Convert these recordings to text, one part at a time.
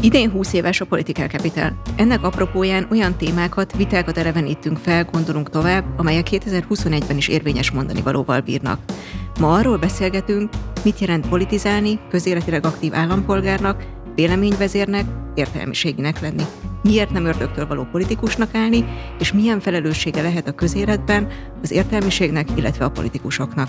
Idén 20 éves a Political Capital. Ennek apropóján olyan témákat, vitákat elevenítünk fel, gondolunk tovább, amelyek 2021-ben is érvényes mondani valóval bírnak. Ma arról beszélgetünk, mit jelent politizálni, közéletileg aktív állampolgárnak, véleményvezérnek, értelmiséginek lenni. Miért nem ördögtől való politikusnak állni, és milyen felelőssége lehet a közéletben az értelmiségnek, illetve a politikusoknak.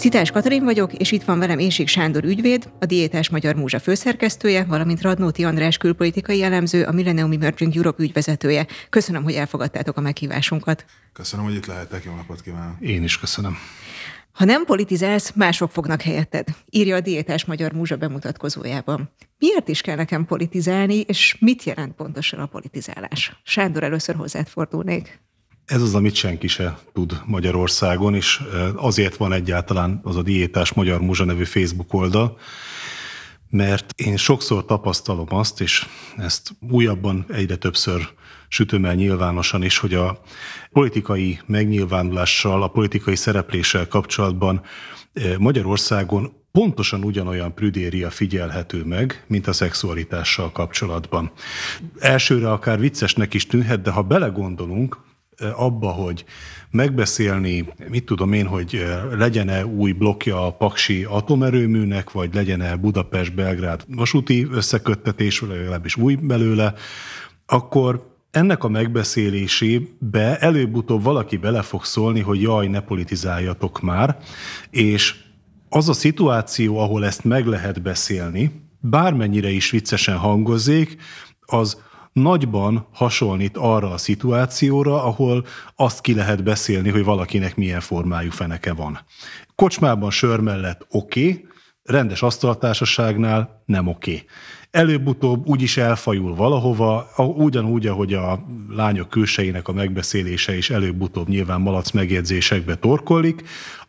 Szitás Katalin vagyok, és itt van velem Énsik Sándor ügyvéd, a Diétás Magyar Múzsa főszerkesztője, valamint Radnóti András külpolitikai jellemző, a Millennium Emerging Europe ügyvezetője. Köszönöm, hogy elfogadtátok a meghívásunkat. Köszönöm, hogy itt lehetek, jó napot kívánok. Én is köszönöm. Ha nem politizálsz, mások fognak helyetted, írja a Diétás Magyar Múzsa bemutatkozójában. Miért is kell nekem politizálni, és mit jelent pontosan a politizálás? Sándor, először hozzád fordulnék. Ez az, amit senki se tud Magyarországon, és azért van egyáltalán az a Diétás Magyar Múzsa nevű Facebook oldal, mert én sokszor tapasztalom azt, és ezt újabban egyre többször sütöm el nyilvánosan is, hogy a politikai megnyilvánulással, a politikai szerepléssel kapcsolatban Magyarországon pontosan ugyanolyan prüdéria figyelhető meg, mint a szexualitással kapcsolatban. Elsőre akár viccesnek is tűnhet, de ha belegondolunk, abba, hogy megbeszélni, mit tudom én, hogy legyen-e új blokja a Paksi atomerőműnek, vagy legyen-e Budapest-Belgrád vasúti összeköttetés, vagy legalábbis új belőle, akkor ennek a megbeszélésébe előbb-utóbb valaki bele fog szólni, hogy jaj, ne politizáljatok már, és az a szituáció, ahol ezt meg lehet beszélni, bármennyire is viccesen hangozzék, az nagyban hasonlít arra a szituációra, ahol azt ki lehet beszélni, hogy valakinek milyen formájú feneke van. Kocsmában sör mellett oké, okay, rendes asztaltársaságnál nem oké. Okay. Előbb-utóbb úgyis elfajul valahova, ugyanúgy, ahogy a lányok külsejének a megbeszélése is előbb-utóbb nyilván malac megjegyzésekbe torkollik,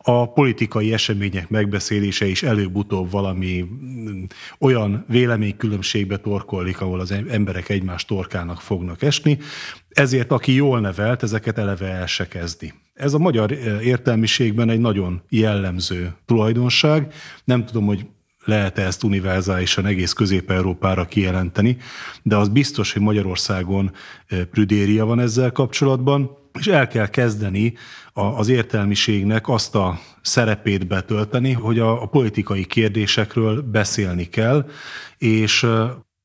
a politikai események megbeszélése is előbb-utóbb valami mm, olyan véleménykülönbségbe torkollik, ahol az emberek egymás torkának fognak esni, ezért aki jól nevelt, ezeket eleve el se kezdi. Ez a magyar eh, értelmiségben egy nagyon jellemző tulajdonság. Nem tudom, hogy lehet-e ezt univerzálisan egész Közép-Európára kijelenteni, de az biztos, hogy Magyarországon eh, prüdéria van ezzel kapcsolatban, és el kell kezdeni az értelmiségnek azt a szerepét betölteni, hogy a, a politikai kérdésekről beszélni kell, és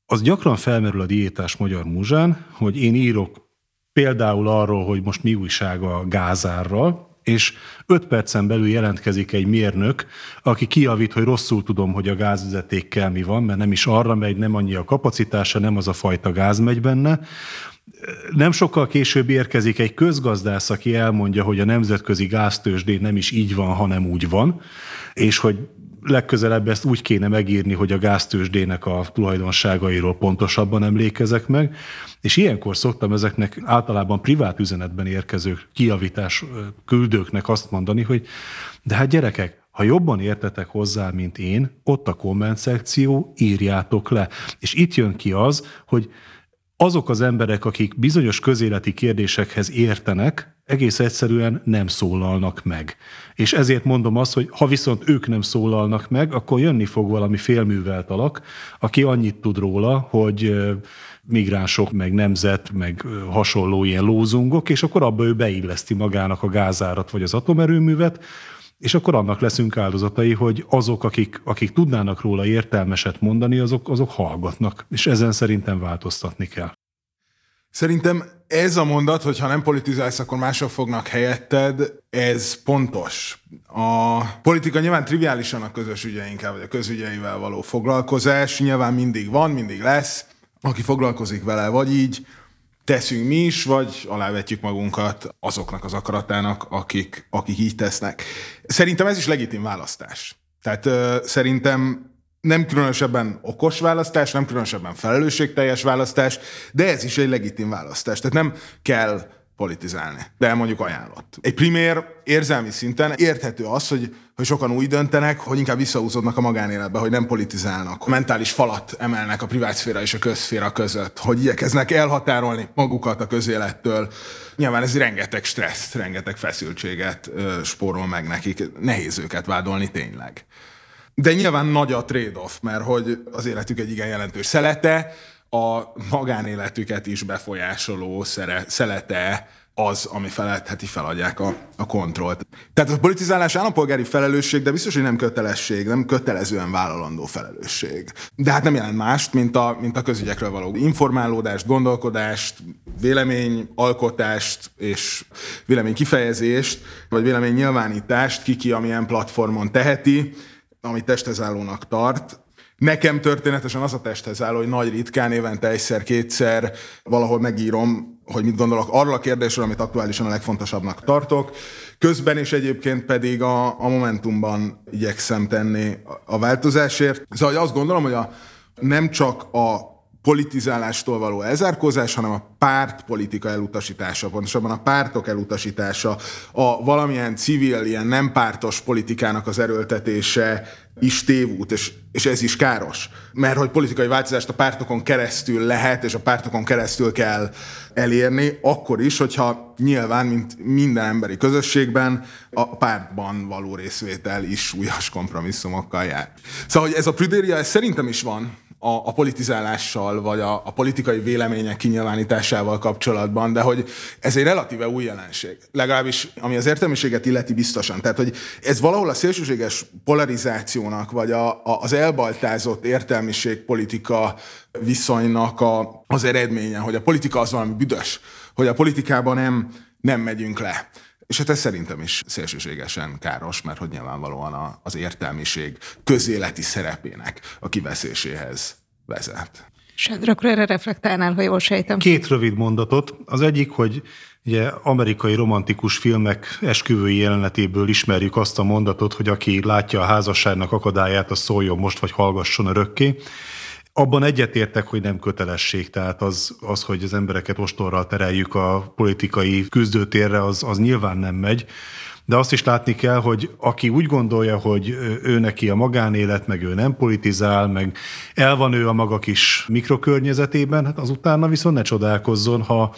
az gyakran felmerül a diétás magyar múzsán, hogy én írok például arról, hogy most mi újság a gázárral, és öt percen belül jelentkezik egy mérnök, aki kiavít, hogy rosszul tudom, hogy a gázvezetékkel mi van, mert nem is arra megy, nem annyi a kapacitása, nem az a fajta gáz megy benne, nem sokkal később érkezik egy közgazdász, aki elmondja, hogy a nemzetközi gáztősdén nem is így van, hanem úgy van, és hogy legközelebb ezt úgy kéne megírni, hogy a gáztősdének a tulajdonságairól pontosabban emlékezek meg, és ilyenkor szoktam ezeknek általában privát üzenetben érkező kiavítás küldőknek azt mondani, hogy de hát gyerekek, ha jobban értetek hozzá, mint én, ott a komment szekció, írjátok le. És itt jön ki az, hogy azok az emberek, akik bizonyos közéleti kérdésekhez értenek, egész egyszerűen nem szólalnak meg. És ezért mondom azt, hogy ha viszont ők nem szólalnak meg, akkor jönni fog valami félművelt alak, aki annyit tud róla, hogy migránsok, meg nemzet, meg hasonló ilyen lózungok, és akkor abba ő beilleszti magának a gázárat vagy az atomerőművet, és akkor annak leszünk áldozatai, hogy azok, akik, akik tudnának róla értelmeset mondani, azok, azok hallgatnak. És ezen szerintem változtatni kell. Szerintem ez a mondat, hogy ha nem politizálsz, akkor mások fognak helyetted, ez pontos. A politika nyilván triviálisan a közös ügyeinkkel, vagy a közügyeivel való foglalkozás, nyilván mindig van, mindig lesz, aki foglalkozik vele, vagy így, teszünk mi is, vagy alávetjük magunkat azoknak az akaratának, akik, akik így tesznek. Szerintem ez is legitim választás. Tehát uh, szerintem nem különösebben okos választás, nem különösebben felelősségteljes választás, de ez is egy legitim választás. Tehát nem kell politizálni, de mondjuk ajánlott. Egy primér érzelmi szinten érthető az, hogy, hogy sokan úgy döntenek, hogy inkább visszahúzódnak a magánéletbe, hogy nem politizálnak. Mentális falat emelnek a privátszféra és a közszféra között, hogy igyekeznek elhatárolni magukat a közélettől. Nyilván ez rengeteg stresszt, rengeteg feszültséget ö, spórol meg nekik. Nehéz őket vádolni tényleg. De nyilván nagy a trade-off, mert hogy az életük egy igen jelentős szelete, a magánéletüket is befolyásoló szere, szelete az, ami feledheti, feladják a, a kontrollt. Tehát a politizálás állampolgári felelősség, de biztos, hogy nem kötelesség, nem kötelezően vállalandó felelősség. De hát nem jelent mást, mint a, mint a közügyekről való informálódást, gondolkodást, véleményalkotást és véleménykifejezést, vagy véleménynyilvánítást, kiki amilyen platformon teheti, amit testezállónak tart, Nekem történetesen az a testhez áll, hogy nagy ritkán évente egyszer-kétszer valahol megírom, hogy mit gondolok arról a kérdésről, amit aktuálisan a legfontosabbnak tartok. Közben és egyébként pedig a, a Momentumban igyekszem tenni a változásért. Szóval azt gondolom, hogy a, nem csak a politizálástól való elzárkózás, hanem a pártpolitika elutasítása, pontosabban a pártok elutasítása, a valamilyen civil, ilyen nem pártos politikának az erőltetése is tévút, és, és ez is káros. Mert hogy politikai változást a pártokon keresztül lehet, és a pártokon keresztül kell elérni, akkor is, hogyha nyilván, mint minden emberi közösségben, a pártban való részvétel is súlyos kompromisszumokkal jár. Szóval, hogy ez a prüdéria, ez szerintem is van, a, a politizálással, vagy a, a politikai vélemények kinyilvánításával kapcsolatban, de hogy ez egy relatíve új jelenség. Legalábbis, ami az értelmiséget illeti biztosan. Tehát, hogy ez valahol a szélsőséges polarizációnak, vagy a, a, az elbaltázott értelmiség politika viszonynak a, az eredménye, hogy a politika az valami büdös, hogy a politikában nem, nem megyünk le. És hát ez szerintem is szélsőségesen káros, mert hogy nyilvánvalóan az értelmiség közéleti szerepének a kiveszéséhez vezet. Sándor, akkor erre reflektálnál, ha jól sejtem. Két rövid mondatot. Az egyik, hogy ugye amerikai romantikus filmek esküvői jelenetéből ismerjük azt a mondatot, hogy aki látja a házasságnak akadályát, az szóljon most, vagy hallgasson örökké. Abban egyetértek, hogy nem kötelesség, tehát az, az, hogy az embereket ostorral tereljük a politikai küzdőtérre, az, az nyilván nem megy. De azt is látni kell, hogy aki úgy gondolja, hogy ő neki a magánélet, meg ő nem politizál, meg el van ő a maga kis mikrokörnyezetében, hát azutána viszont ne csodálkozzon, ha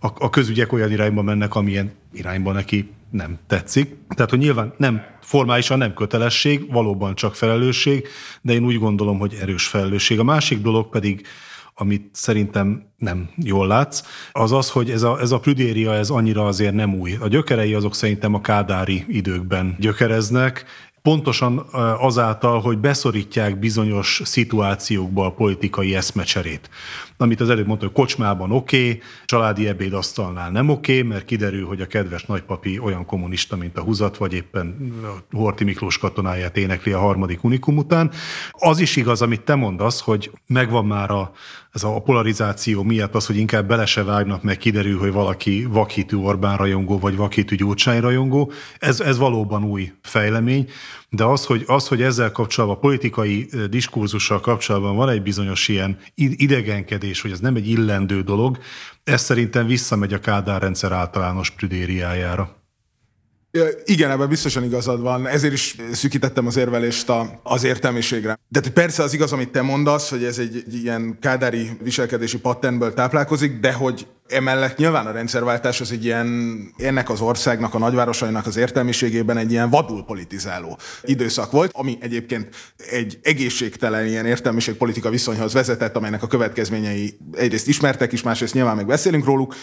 a, a közügyek olyan irányba mennek, amilyen irányba neki nem tetszik. Tehát, hogy nyilván nem formálisan nem kötelesség, valóban csak felelősség, de én úgy gondolom, hogy erős felelősség. A másik dolog pedig, amit szerintem nem jól látsz, az az, hogy ez a, ez a prüdéria, ez annyira azért nem új. A gyökerei azok szerintem a kádári időkben gyökereznek, pontosan azáltal, hogy beszorítják bizonyos szituációkba a politikai eszmecserét. Amit az előbb mondta, hogy kocsmában oké, okay, családi ebédasztalnál nem oké, okay, mert kiderül, hogy a kedves nagypapi olyan kommunista, mint a húzat, vagy éppen Horti Miklós katonáját énekli a harmadik unikum után. Az is igaz, amit te mondasz, hogy megvan már a, ez a polarizáció miatt az, hogy inkább bele se vágnak, meg kiderül, hogy valaki vakhitű Orbán rajongó, vagy vakhitű Gyurcsány rajongó. Ez, ez valóban új fejlemény, de az hogy, az, hogy ezzel kapcsolatban, a politikai diskurzussal kapcsolatban van egy bizonyos ilyen idegenkedés, hogy ez nem egy illendő dolog, ez szerintem visszamegy a Kádár rendszer általános prüdériájára. Igen, ebben biztosan igazad van. Ezért is szűkítettem az érvelést a, az értelmiségre. De persze az igaz, amit te mondasz, hogy ez egy, egy ilyen kádári viselkedési patternből táplálkozik, de hogy emellett nyilván a rendszerváltás az egy ilyen, ennek az országnak, a nagyvárosainak az értelmiségében egy ilyen vadul politizáló időszak volt, ami egyébként egy egészségtelen ilyen értelmiségpolitika viszonyhoz vezetett, amelynek a következményei egyrészt ismertek is, másrészt nyilván meg beszélünk róluk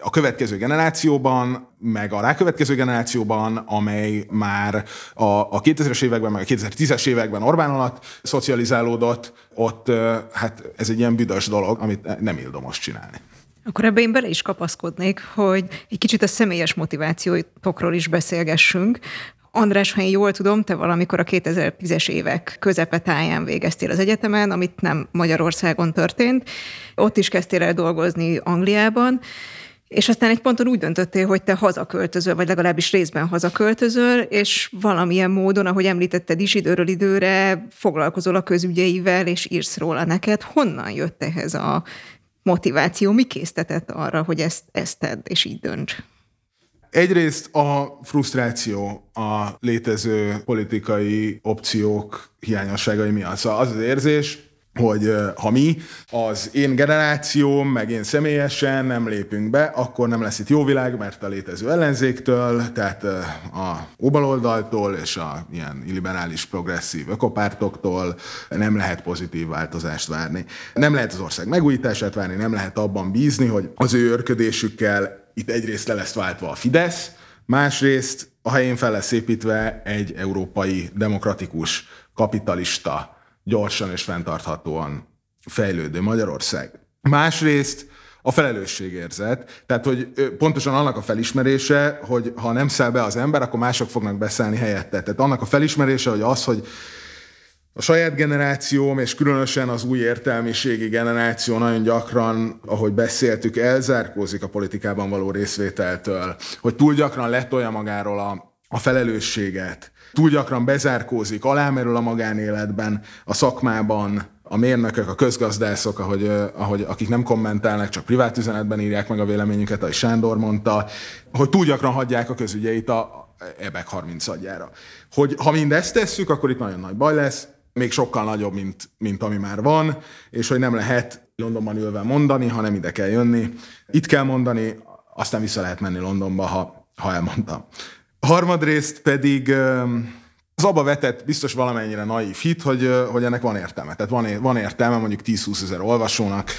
a következő generációban, meg a rákövetkező generációban, amely már a, a 2000-es években, meg a 2010-es években Orbán alatt szocializálódott, ott hát ez egy ilyen büdös dolog, amit nem ildomos csinálni. Akkor ebbe én bele is kapaszkodnék, hogy egy kicsit a személyes motivációtokról is beszélgessünk. András, ha én jól tudom, te valamikor a 2010-es évek közepetáján végeztél az egyetemen, amit nem Magyarországon történt. Ott is kezdtél el dolgozni Angliában. És aztán egy ponton úgy döntöttél, hogy te hazaköltözöl, vagy legalábbis részben hazaköltözöl, és valamilyen módon, ahogy említetted is, időről időre foglalkozol a közügyeivel, és írsz róla neked. Honnan jött ehhez a motiváció, mi késztetett arra, hogy ezt, ezt tedd, és így dönts? Egyrészt a frusztráció a létező politikai opciók hiányosságai miatt. Szóval az az érzés, hogy ha mi, az én generációm, meg én személyesen nem lépünk be, akkor nem lesz itt jó világ, mert a létező ellenzéktől, tehát a óbaloldaltól és a ilyen illiberális progresszív ökopártoktól nem lehet pozitív változást várni. Nem lehet az ország megújítását várni, nem lehet abban bízni, hogy az ő örködésükkel itt egyrészt le lesz váltva a Fidesz, másrészt a helyén fel lesz építve egy európai demokratikus kapitalista gyorsan és fenntarthatóan fejlődő Magyarország. Másrészt a felelősségérzet, tehát hogy pontosan annak a felismerése, hogy ha nem száll be az ember, akkor mások fognak beszállni helyette. Tehát annak a felismerése, hogy az, hogy a saját generációm, és különösen az új értelmiségi generáció nagyon gyakran, ahogy beszéltük, elzárkózik a politikában való részvételtől, hogy túl gyakran letolja magáról a, a felelősséget, túl gyakran bezárkózik, alámerül a magánéletben, a szakmában, a mérnökök, a közgazdászok, ahogy, ahogy, akik nem kommentálnak, csak privát üzenetben írják meg a véleményüket, ahogy Sándor mondta, hogy túl gyakran hagyják a közügyeit a ebek 30 adjára. Hogy ha mindezt tesszük, akkor itt nagyon nagy baj lesz, még sokkal nagyobb, mint, mint ami már van, és hogy nem lehet Londonban ülve mondani, hanem ide kell jönni. Itt kell mondani, aztán vissza lehet menni Londonba, ha, ha elmondtam. Harmadrészt pedig az abba vetett biztos valamennyire naív hit, hogy, hogy ennek van értelme. Tehát van, van értelme mondjuk 10-20 ezer olvasónak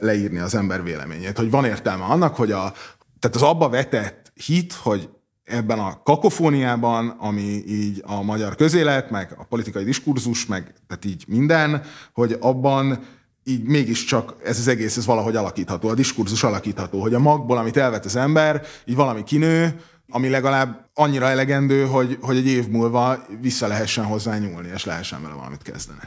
leírni az ember véleményét. Hogy van értelme annak, hogy a, tehát az abba vetett hit, hogy ebben a kakofóniában, ami így a magyar közélet, meg a politikai diskurzus, meg tehát így minden, hogy abban így mégiscsak ez az egész, ez valahogy alakítható, a diskurzus alakítható, hogy a magból, amit elvet az ember, így valami kinő, ami legalább annyira elegendő, hogy, hogy egy év múlva vissza lehessen hozzá nyúlni, és lehessen vele valamit kezdeni.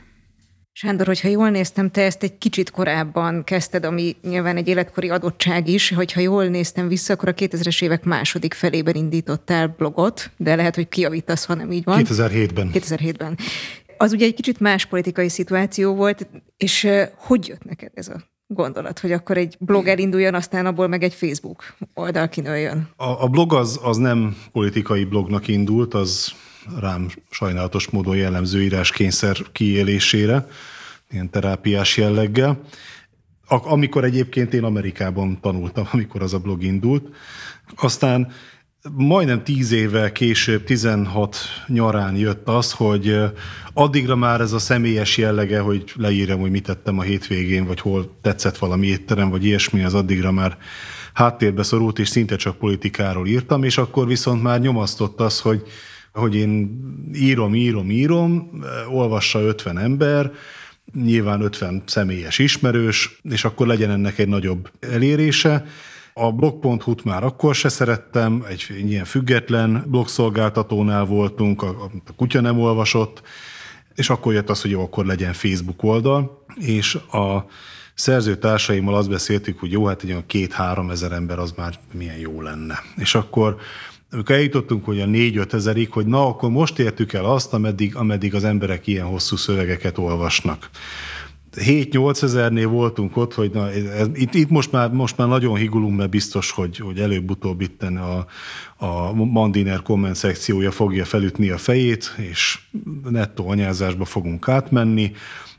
Sándor, hogyha jól néztem, te ezt egy kicsit korábban kezdted, ami nyilván egy életkori adottság is, hogyha jól néztem vissza, akkor a 2000-es évek második felében indítottál blogot, de lehet, hogy kiavítasz, ha nem így van. 2007-ben. 2007-ben. Az ugye egy kicsit más politikai szituáció volt, és hogy jött neked ez a gondolat, hogy akkor egy blog elinduljon, aztán abból meg egy Facebook oldal kinőjön? A, a blog az, az nem politikai blognak indult, az rám sajnálatos módon jellemző íráskényszer kiélésére, ilyen terápiás jelleggel. Amikor egyébként én Amerikában tanultam, amikor az a blog indult. Aztán majdnem tíz évvel később, 16 nyarán jött az, hogy addigra már ez a személyes jellege, hogy leírjam, hogy mit tettem a hétvégén, vagy hol tetszett valami étterem, vagy ilyesmi, az addigra már háttérbe szorult, és szinte csak politikáról írtam, és akkor viszont már nyomasztott az, hogy, hogy én írom, írom, írom, olvassa 50 ember, nyilván 50 személyes ismerős, és akkor legyen ennek egy nagyobb elérése, a blog.hu-t már akkor se szerettem, egy ilyen független blogszolgáltatónál voltunk, a, a kutya nem olvasott, és akkor jött az, hogy jó, akkor legyen Facebook oldal, és a szerzőtársaimmal azt beszéltük, hogy jó, hát egy olyan két-három ezer ember az már milyen jó lenne. És akkor amikor eljutottunk, hogy a négy-öt ezerig, hogy na, akkor most értük el azt, ameddig, ameddig az emberek ilyen hosszú szövegeket olvasnak. 7-8 ezernél voltunk ott, hogy na, ez, itt, itt most, már, most már nagyon higulunk, mert biztos, hogy, hogy előbb-utóbb itt a, a Mandiner komment szekciója fogja felütni a fejét, és nettó anyázásba fogunk átmenni,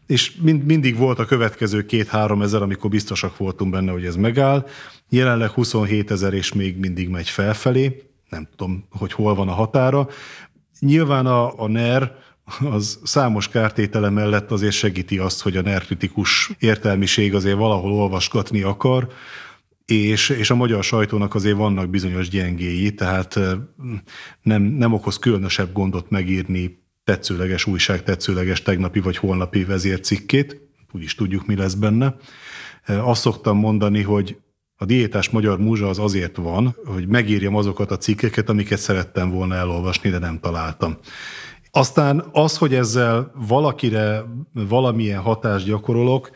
és mind, mindig volt a következő két-három ezer, amikor biztosak voltunk benne, hogy ez megáll. Jelenleg 27 ezer, és még mindig megy felfelé. Nem tudom, hogy hol van a határa. Nyilván a, a NER, az számos kártétele mellett azért segíti azt, hogy a nerkritikus értelmiség azért valahol olvasgatni akar, és, és a magyar sajtónak azért vannak bizonyos gyengéi, tehát nem, nem okoz különösebb gondot megírni tetszőleges újság, tetszőleges tegnapi vagy holnapi vezércikkét, úgyis tudjuk, mi lesz benne. Azt szoktam mondani, hogy a diétás magyar múzsa az azért van, hogy megírjam azokat a cikkeket, amiket szerettem volna elolvasni, de nem találtam. Aztán az, hogy ezzel valakire valamilyen hatást gyakorolok,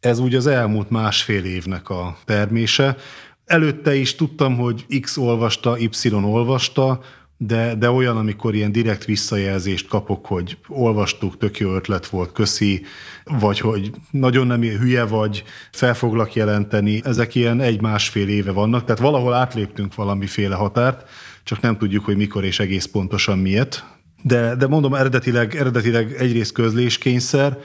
ez úgy az elmúlt másfél évnek a termése. Előtte is tudtam, hogy X olvasta, Y olvasta, de, de olyan, amikor ilyen direkt visszajelzést kapok, hogy olvastuk, tök jó ötlet volt, köszi, vagy hogy nagyon nem hülye vagy, fel foglak jelenteni, ezek ilyen egy-másfél éve vannak, tehát valahol átléptünk valamiféle határt, csak nem tudjuk, hogy mikor és egész pontosan miért. De, de mondom, eredetileg, eredetileg egyrészt közléskényszer,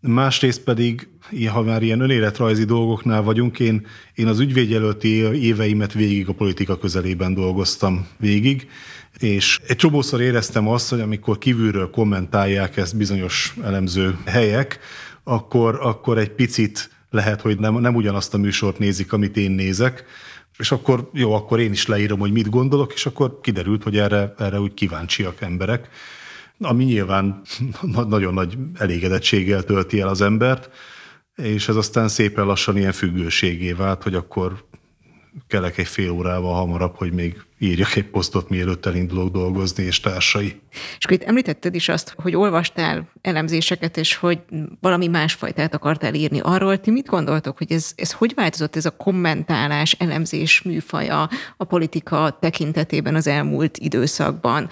másrészt pedig, ha már ilyen önéletrajzi dolgoknál vagyunk, én, én az ügyvédjelölti éveimet végig a politika közelében dolgoztam végig, és egy csomószor éreztem azt, hogy amikor kívülről kommentálják ezt bizonyos elemző helyek, akkor, akkor egy picit lehet, hogy nem, nem ugyanazt a műsort nézik, amit én nézek, és akkor jó, akkor én is leírom, hogy mit gondolok, és akkor kiderült, hogy erre, erre úgy kíváncsiak emberek, ami nyilván nagyon nagy elégedettséggel tölti el az embert, és ez aztán szépen lassan ilyen függőségé vált, hogy akkor kelek egy fél órával hamarabb, hogy még írjak egy posztot, mielőtt elindulok dolgozni, és társai. És akkor itt említetted is azt, hogy olvastál elemzéseket, és hogy valami másfajtát akartál írni. Arról ti mit gondoltok, hogy ez, ez hogy változott ez a kommentálás, elemzés műfaja a politika tekintetében az elmúlt időszakban?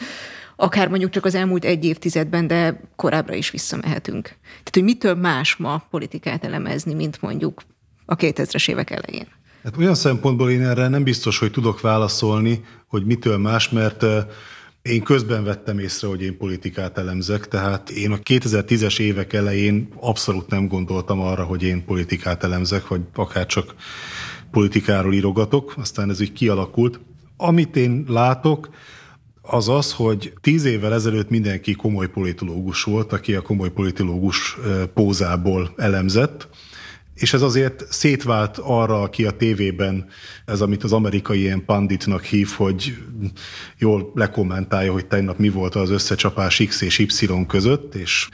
akár mondjuk csak az elmúlt egy évtizedben, de korábbra is visszamehetünk. Tehát, hogy mitől más ma politikát elemezni, mint mondjuk a 2000-es évek elején? Hát olyan szempontból én erre nem biztos, hogy tudok válaszolni, hogy mitől más, mert én közben vettem észre, hogy én politikát elemzek, tehát én a 2010-es évek elején abszolút nem gondoltam arra, hogy én politikát elemzek, vagy akár csak politikáról írogatok, aztán ez úgy kialakult. Amit én látok, az az, hogy tíz évvel ezelőtt mindenki komoly politológus volt, aki a komoly politológus pózából elemzett, és ez azért szétvált arra, aki a tévében, ez amit az amerikai ilyen panditnak hív, hogy jól lekommentálja, hogy tegnap mi volt az összecsapás X és Y között, és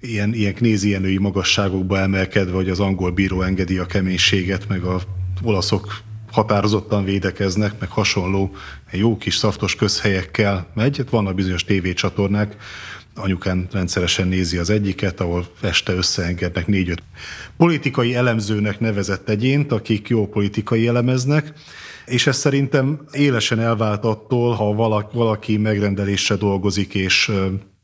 ilyen, ilyen knézienői magasságokba emelkedve, hogy az angol bíró engedi a keménységet, meg a olaszok határozottan védekeznek, meg hasonló jó kis szaftos közhelyekkel megy. Hát vannak bizonyos tévécsatornák, anyukán rendszeresen nézi az egyiket, ahol este összeengednek négy-öt politikai elemzőnek nevezett egyént, akik jó politikai elemeznek, és ez szerintem élesen elvált attól, ha valaki megrendelésre dolgozik, és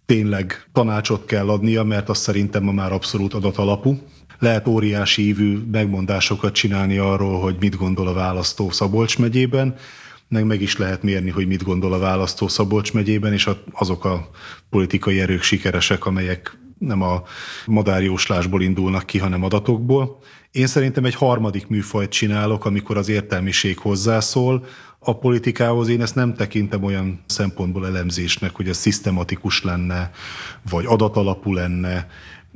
tényleg tanácsot kell adnia, mert az szerintem ma már abszolút adatalapú. Lehet óriási ívű megmondásokat csinálni arról, hogy mit gondol a választó Szabolcs megyében, meg meg is lehet mérni, hogy mit gondol a választó Szabolcs megyében, és azok a politikai erők sikeresek, amelyek nem a madárjóslásból indulnak ki, hanem adatokból. Én szerintem egy harmadik műfajt csinálok, amikor az értelmiség hozzászól. A politikához én ezt nem tekintem olyan szempontból elemzésnek, hogy ez szisztematikus lenne, vagy adatalapú lenne,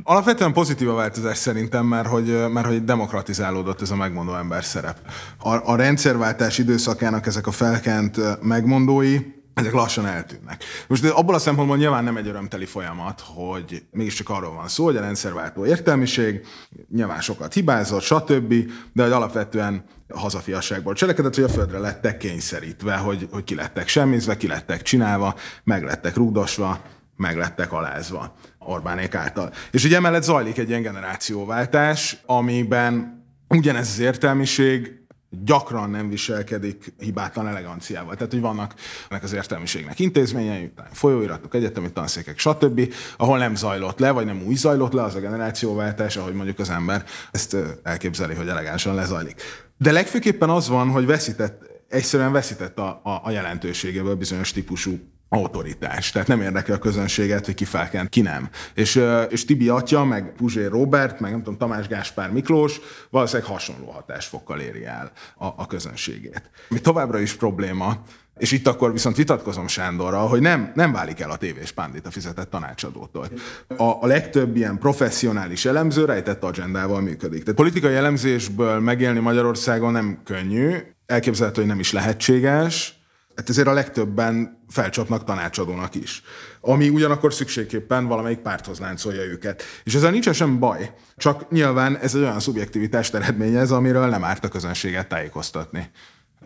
Alapvetően pozitív a változás szerintem, mert hogy, mert hogy demokratizálódott ez a megmondó ember szerep. A, a rendszerváltás időszakának ezek a felkent megmondói, ezek lassan eltűnnek. Most abból a szempontból nyilván nem egy örömteli folyamat, hogy mégiscsak arról van szó, hogy a rendszerváltó értelmiség nyilván sokat hibázott, stb., de hogy alapvetően hazafiasságból cselekedett, hogy a földre lettek kényszerítve, hogy, hogy ki lettek semmizve, ki lettek csinálva, meg lettek rugdosva, meg lettek alázva Orbánék által. És ugye emellett zajlik egy ilyen generációváltás, amiben ugyanez az értelmiség gyakran nem viselkedik hibátlan eleganciával. Tehát, hogy vannak ennek az értelmiségnek intézményei, folyóiratok, egyetemi tanszékek, stb., ahol nem zajlott le, vagy nem úgy zajlott le az a generációváltás, ahogy mondjuk az ember ezt elképzeli, hogy elegánsan lezajlik. De legfőképpen az van, hogy veszített, egyszerűen veszített a, a, a jelentőségéből bizonyos típusú autoritás. Tehát nem érdekel a közönséget, hogy ki felkent, ki nem. És, és Tibi atya, meg Puzsér Robert, meg nem tudom, Tamás Gáspár Miklós valószínűleg hasonló hatásfokkal éri el a, a közönségét. Mi továbbra is probléma, és itt akkor viszont vitatkozom Sándorral, hogy nem, nem válik el a tévés pándit a fizetett tanácsadótól. A, a legtöbb ilyen professzionális elemző rejtett agendával működik. Tehát politikai elemzésből megélni Magyarországon nem könnyű, elképzelhető, hogy nem is lehetséges, Hát ezért a legtöbben felcsapnak tanácsadónak is. Ami ugyanakkor szükségképpen valamelyik párthoz láncolja őket. És ezzel nincsen sem baj, csak nyilván ez egy olyan szubjektivitást eredményez, amiről nem árt a közönséget tájékoztatni.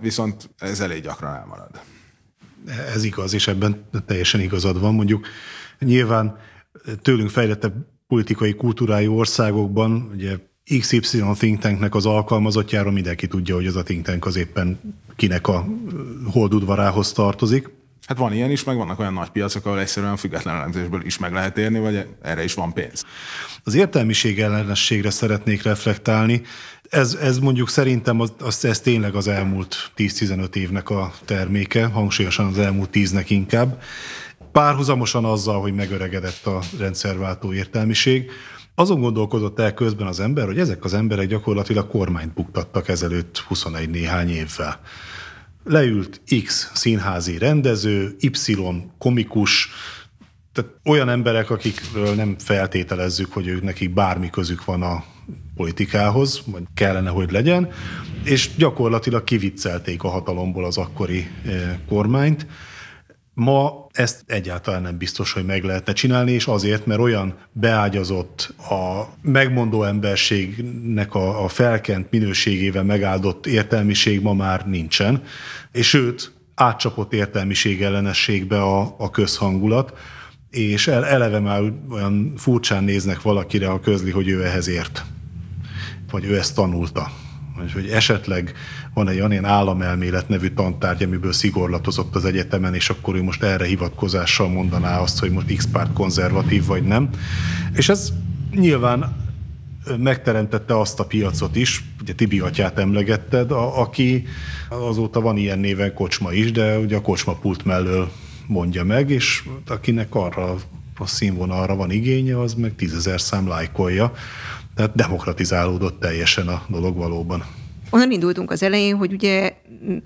Viszont ez elég gyakran elmarad. Ez igaz, és ebben teljesen igazad van. Mondjuk nyilván tőlünk fejlettebb politikai kultúrájú országokban, ugye XY think tanknek az alkalmazottjáról mindenki tudja, hogy az a think tank az éppen kinek a holdudvarához tartozik. Hát van ilyen is, meg vannak olyan nagy piacok, ahol egyszerűen független elemzésből is meg lehet érni, vagy erre is van pénz. Az értelmiség ellenességre szeretnék reflektálni. Ez, ez mondjuk szerintem az, az, ez tényleg az elmúlt 10-15 évnek a terméke, hangsúlyosan az elmúlt 10-nek inkább. Párhuzamosan azzal, hogy megöregedett a rendszerváltó értelmiség, azon gondolkodott el közben az ember, hogy ezek az emberek gyakorlatilag kormányt buktattak ezelőtt 21 néhány évvel. Leült X színházi rendező, Y komikus, tehát olyan emberek, akikről nem feltételezzük, hogy ők nekik bármi közük van a politikához, vagy kellene, hogy legyen, és gyakorlatilag kiviccelték a hatalomból az akkori eh, kormányt. Ma ezt egyáltalán nem biztos, hogy meg lehetne csinálni, és azért, mert olyan beágyazott a megmondó emberségnek a, a felkent minőségével megáldott értelmiség ma már nincsen, és sőt, átcsapott értelmiség ellenességbe a, a közhangulat, és eleve már olyan furcsán néznek valakire, ha közli, hogy ő ehhez ért, vagy ő ezt tanulta. Vagy hogy esetleg van egy olyan államelmélet nevű tantárgy, amiből szigorlatozott az egyetemen, és akkor ő most erre hivatkozással mondaná azt, hogy most X párt konzervatív vagy nem. És ez nyilván megteremtette azt a piacot is, ugye Tibi atyát emlegetted, a, aki azóta van ilyen néven kocsma is, de ugye a kocsma pult mellől mondja meg, és akinek arra a színvonalra van igénye, az meg tízezer szám lájkolja. Tehát demokratizálódott teljesen a dolog valóban. Onnan indultunk az elején, hogy ugye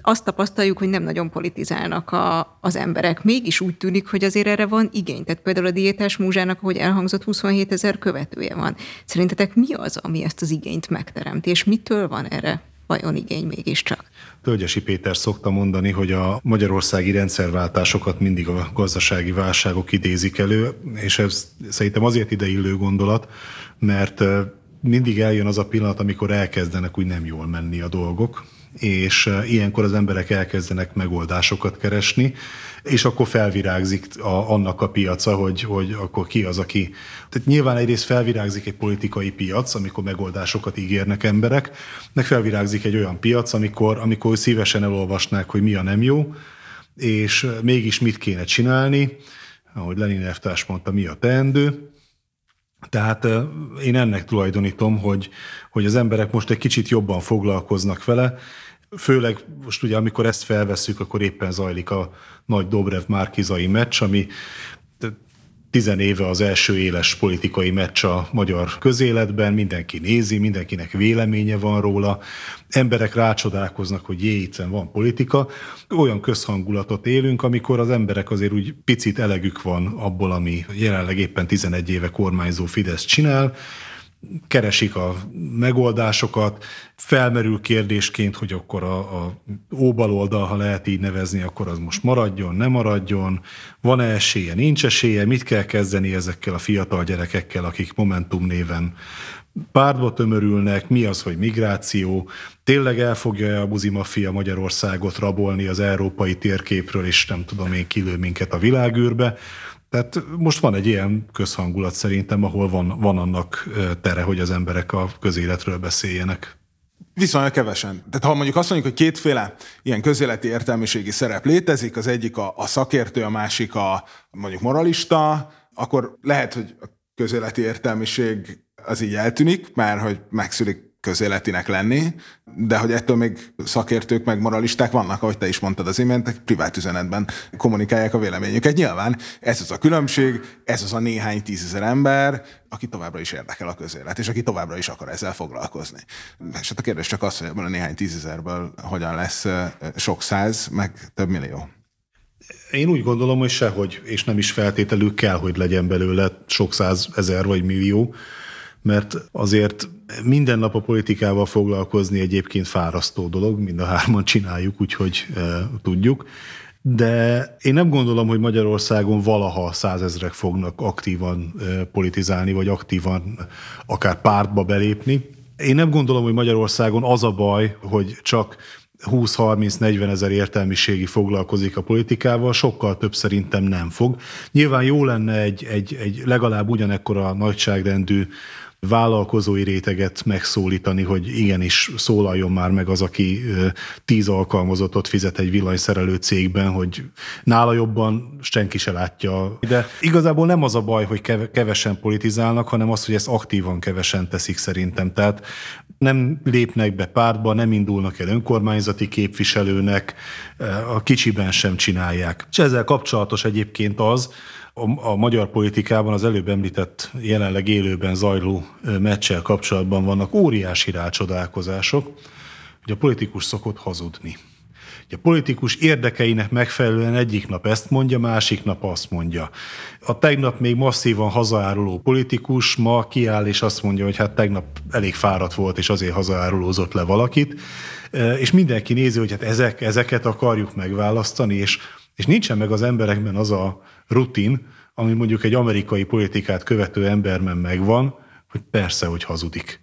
azt tapasztaljuk, hogy nem nagyon politizálnak a, az emberek. Mégis úgy tűnik, hogy azért erre van igény. Tehát például a diétás múzsának, ahogy elhangzott, 27 ezer követője van. Szerintetek mi az, ami ezt az igényt megteremti, és mitől van erre vajon igény mégiscsak? Tölgyesi Péter szokta mondani, hogy a magyarországi rendszerváltásokat mindig a gazdasági válságok idézik elő, és ez szerintem azért ideillő gondolat, mert mindig eljön az a pillanat, amikor elkezdenek úgy nem jól menni a dolgok, és ilyenkor az emberek elkezdenek megoldásokat keresni, és akkor felvirágzik a, annak a piaca, hogy, hogy akkor ki az, aki... Tehát nyilván egyrészt felvirágzik egy politikai piac, amikor megoldásokat ígérnek emberek, meg felvirágzik egy olyan piac, amikor, amikor szívesen elolvasnák, hogy mi a nem jó, és mégis mit kéne csinálni, ahogy Lenin elvtárs mondta, mi a teendő, tehát én ennek tulajdonítom, hogy, hogy az emberek most egy kicsit jobban foglalkoznak vele, főleg most ugye, amikor ezt felveszük, akkor éppen zajlik a nagy Dobrev Márkizai meccs, ami tizenéve az első éles politikai meccs a magyar közéletben, mindenki nézi, mindenkinek véleménye van róla, emberek rácsodálkoznak, hogy jé, itt van politika. Olyan közhangulatot élünk, amikor az emberek azért úgy picit elegük van abból, ami jelenleg éppen 11 éve kormányzó Fidesz csinál, keresik a megoldásokat, felmerül kérdésként, hogy akkor a, a óbaloldal, ha lehet így nevezni, akkor az most maradjon, ne maradjon, van-e esélye, nincs esélye, mit kell kezdeni ezekkel a fiatal gyerekekkel, akik Momentum néven pártba tömörülnek, mi az, hogy migráció, tényleg el fogja a buzi mafia Magyarországot rabolni az európai térképről, és nem tudom én, kilő minket a világűrbe. Tehát most van egy ilyen közhangulat szerintem, ahol van, van annak tere, hogy az emberek a közéletről beszéljenek. Viszonylag kevesen. Tehát ha mondjuk azt mondjuk, hogy kétféle ilyen közéleti értelmiségi szerep létezik, az egyik a, a szakértő, a másik a mondjuk moralista, akkor lehet, hogy a közéleti értelmiség az így eltűnik, már hogy megszűnik közéletinek lenni, de hogy ettől még szakértők, meg moralisták vannak, ahogy te is mondtad az imént, privát üzenetben kommunikálják a véleményüket. Nyilván ez az a különbség, ez az a néhány tízezer ember, aki továbbra is érdekel a közélet, és aki továbbra is akar ezzel foglalkozni. És hát a kérdés csak az, hogy ebből a néhány tízezerből hogyan lesz sok száz, meg több millió. Én úgy gondolom, hogy sehogy, és nem is feltételül kell, hogy legyen belőle sok száz ezer vagy millió, mert azért minden nap a politikával foglalkozni egyébként fárasztó dolog, mind a hárman csináljuk, úgyhogy e, tudjuk. De én nem gondolom, hogy Magyarországon valaha százezrek fognak aktívan e, politizálni, vagy aktívan akár pártba belépni. Én nem gondolom, hogy Magyarországon az a baj, hogy csak 20-30-40 ezer értelmiségi foglalkozik a politikával, sokkal több szerintem nem fog. Nyilván jó lenne egy, egy, egy legalább ugyanekkora nagyságrendű vállalkozói réteget megszólítani, hogy igenis szólaljon már meg az, aki tíz alkalmazottat fizet egy villanyszerelő cégben, hogy nála jobban senki se látja. De igazából nem az a baj, hogy kevesen politizálnak, hanem az, hogy ezt aktívan kevesen teszik szerintem. Tehát nem lépnek be pártba, nem indulnak el önkormányzati képviselőnek, a kicsiben sem csinálják. És ezzel kapcsolatos egyébként az, a, a magyar politikában az előbb említett jelenleg élőben zajló meccsel kapcsolatban vannak óriási rácsodálkozások, hogy a politikus szokott hazudni. A politikus érdekeinek megfelelően egyik nap ezt mondja, másik nap azt mondja. A tegnap még masszívan hazaáruló politikus ma kiáll és azt mondja, hogy hát tegnap elég fáradt volt, és azért hazaárulózott le valakit, és mindenki nézi, hogy hát ezek, ezeket akarjuk megválasztani, és, és nincsen meg az emberekben az a rutin, ami mondjuk egy amerikai politikát követő emberben megvan, hogy persze, hogy hazudik.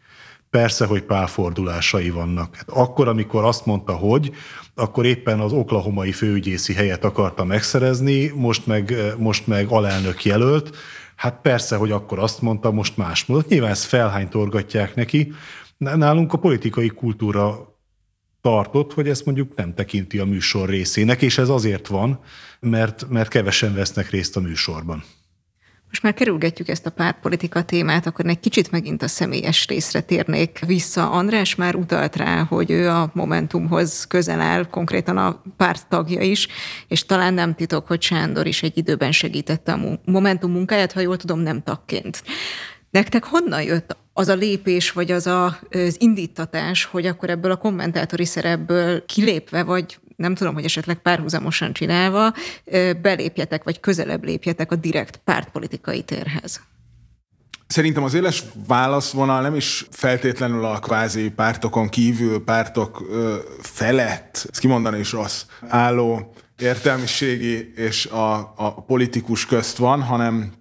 Persze, hogy pálfordulásai vannak. Hát akkor, amikor azt mondta, hogy, akkor éppen az oklahomai főügyészi helyet akarta megszerezni, most meg, most meg alelnök jelölt. Hát persze, hogy akkor azt mondta, most más mondott. Nyilván ezt felhánytorgatják neki. Nálunk a politikai kultúra tartott, hogy ezt mondjuk nem tekinti a műsor részének, és ez azért van, mert, mert kevesen vesznek részt a műsorban. Most már kerülgetjük ezt a pártpolitika témát, akkor egy kicsit megint a személyes részre térnék vissza. András már utalt rá, hogy ő a Momentumhoz közel áll, konkrétan a párt tagja is, és talán nem titok, hogy Sándor is egy időben segítette a Momentum munkáját, ha jól tudom, nem tagként. Nektek honnan jött az a lépés, vagy az a, az indítatás, hogy akkor ebből a kommentátori szerepből kilépve, vagy nem tudom, hogy esetleg párhuzamosan csinálva, belépjetek, vagy közelebb lépjetek a direkt pártpolitikai térhez? Szerintem az éles válaszvonal nem is feltétlenül a kvázi pártokon kívül, pártok ö, felett, ezt kimondani is rossz, álló értelmiségi és a, a politikus közt van, hanem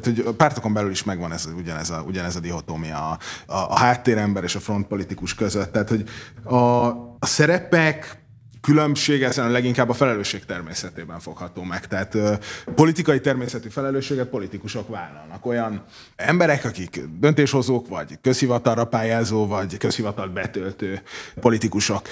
tehát, hogy a pártokon belül is megvan ez, ugyanez, a, ugyanez a dihotómia a, a, a háttérember és a frontpolitikus között. Tehát, hogy a, a szerepek különbség ezen leginkább a felelősség természetében fogható meg. Tehát politikai természetű felelősséget politikusok vállalnak. Olyan emberek, akik döntéshozók, vagy közhivatalra pályázó, vagy közhivatalt betöltő politikusok.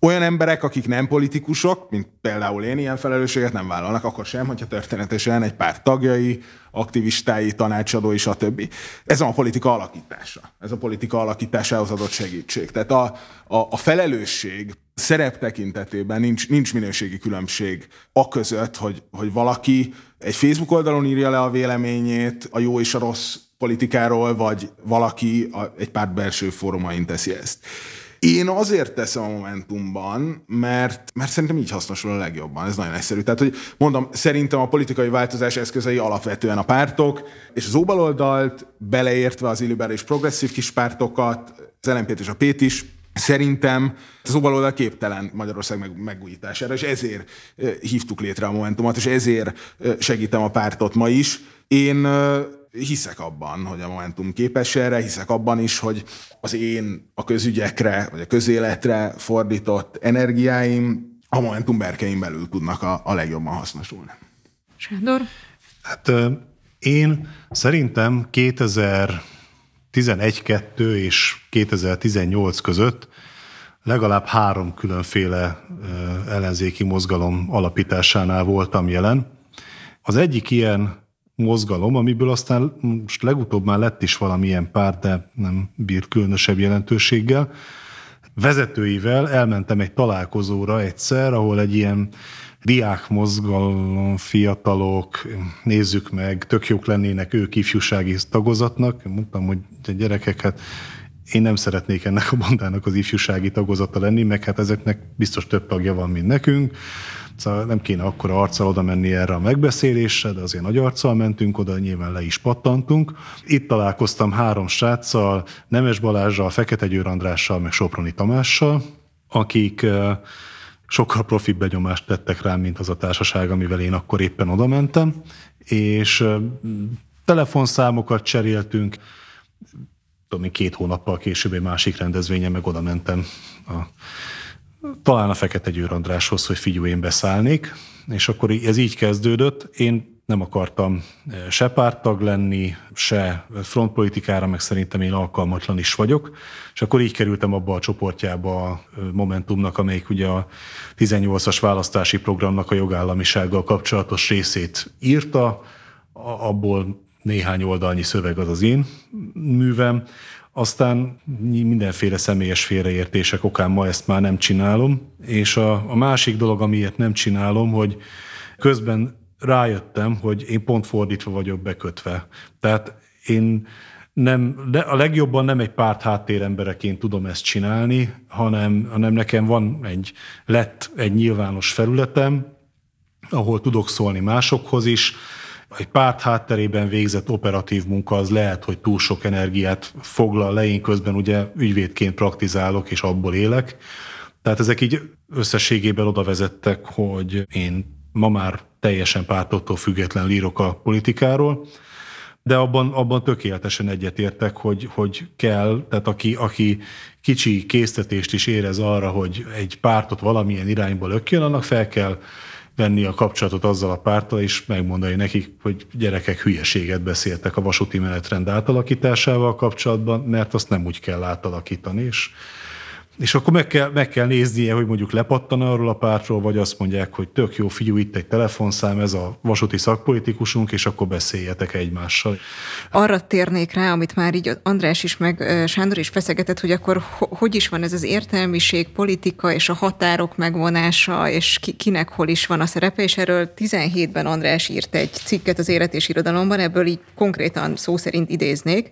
Olyan emberek, akik nem politikusok, mint például én ilyen felelősséget nem vállalnak, akkor sem, hogyha történetesen egy pár tagjai, aktivistái, tanácsadói, stb. Ez a politika alakítása. Ez a politika alakításához adott segítség. Tehát a, a, a felelősség szerep tekintetében nincs, nincs minőségi különbség a között, hogy, hogy valaki egy Facebook oldalon írja le a véleményét a jó és a rossz politikáról, vagy valaki a, egy párt belső fórumain teszi ezt. Én azért teszem a Momentumban, mert, mert szerintem így hasznosul a legjobban. Ez nagyon egyszerű. Tehát, hogy mondom, szerintem a politikai változás eszközei alapvetően a pártok, és az óbaloldalt, beleértve az illiberális progresszív kis pártokat, az lmp és a Pét is, Szerintem az óbaloldal képtelen Magyarország meg, megújítására, és ezért hívtuk létre a Momentumot, és ezért segítem a pártot ma is. Én hiszek abban, hogy a Momentum képes erre, hiszek abban is, hogy az én a közügyekre, vagy a közéletre fordított energiáim a Momentum berkeim belül tudnak a, a legjobban hasznosulni. Sándor? Hát én szerintem 2011-2 és 2018 között legalább három különféle ellenzéki mozgalom alapításánál voltam jelen. Az egyik ilyen mozgalom, amiből aztán most legutóbb már lett is valamilyen pár, de nem bír különösebb jelentőséggel. Vezetőivel elmentem egy találkozóra egyszer, ahol egy ilyen diák fiatalok, nézzük meg, tök jók lennének ők ifjúsági tagozatnak. Mondtam, hogy a gyerekek, hát én nem szeretnék ennek a bandának az ifjúsági tagozata lenni, meg hát ezeknek biztos több tagja van, mint nekünk. Szóval nem kéne akkor arccal oda menni erre a megbeszélésre, de azért nagy arccal mentünk oda, nyilván le is pattantunk. Itt találkoztam három sráccal, Nemes Balázsral, Fekete Győr Andrással, meg Soproni Tamással, akik sokkal profibb benyomást tettek rám, mint az a társaság, amivel én akkor éppen oda mentem, és telefonszámokat cseréltünk, tudom két hónappal később egy másik rendezvényen meg oda mentem a talán a Fekete Győr Andráshoz, hogy figyelj, én beszállnék, és akkor ez így kezdődött. Én nem akartam se párttag lenni, se frontpolitikára, meg szerintem én alkalmatlan is vagyok. És akkor így kerültem abba a csoportjába a Momentumnak, amelyik ugye a 18-as választási programnak a jogállamisággal kapcsolatos részét írta, abból néhány oldalnyi szöveg az az én művem, aztán mindenféle személyes félreértések okán ma ezt már nem csinálom, és a, a másik dolog, amiért nem csinálom, hogy közben rájöttem, hogy én pont fordítva vagyok bekötve. Tehát én nem, de a legjobban nem egy párt háttérembereként tudom ezt csinálni, hanem, hanem nekem van egy, lett egy nyilvános felületem, ahol tudok szólni másokhoz is, egy párt hátterében végzett operatív munka az lehet, hogy túl sok energiát foglal le, én közben ugye ügyvédként praktizálok, és abból élek. Tehát ezek így összességében oda vezettek, hogy én ma már teljesen pártoktól független írok a politikáról, de abban, abban tökéletesen egyetértek, hogy, hogy kell, tehát aki, aki kicsi késztetést is érez arra, hogy egy pártot valamilyen irányba lökjön, annak fel kell venni a kapcsolatot azzal a párttal, és megmondani nekik, hogy gyerekek hülyeséget beszéltek a vasúti menetrend átalakításával kapcsolatban, mert azt nem úgy kell átalakítani, és és akkor meg kell, meg kell néznie, hogy mondjuk lepattan arról a pártról, vagy azt mondják, hogy tök jó, figyú, itt egy telefonszám, ez a vasúti szakpolitikusunk, és akkor beszéljetek egymással. Arra térnék rá, amit már így András is, meg Sándor is feszegetett, hogy akkor hogy is van ez az értelmiség, politika és a határok megvonása, és ki, kinek hol is van a szerepe, és erről 17-ben András írt egy cikket az Élet és Irodalomban, ebből így konkrétan szó szerint idéznék,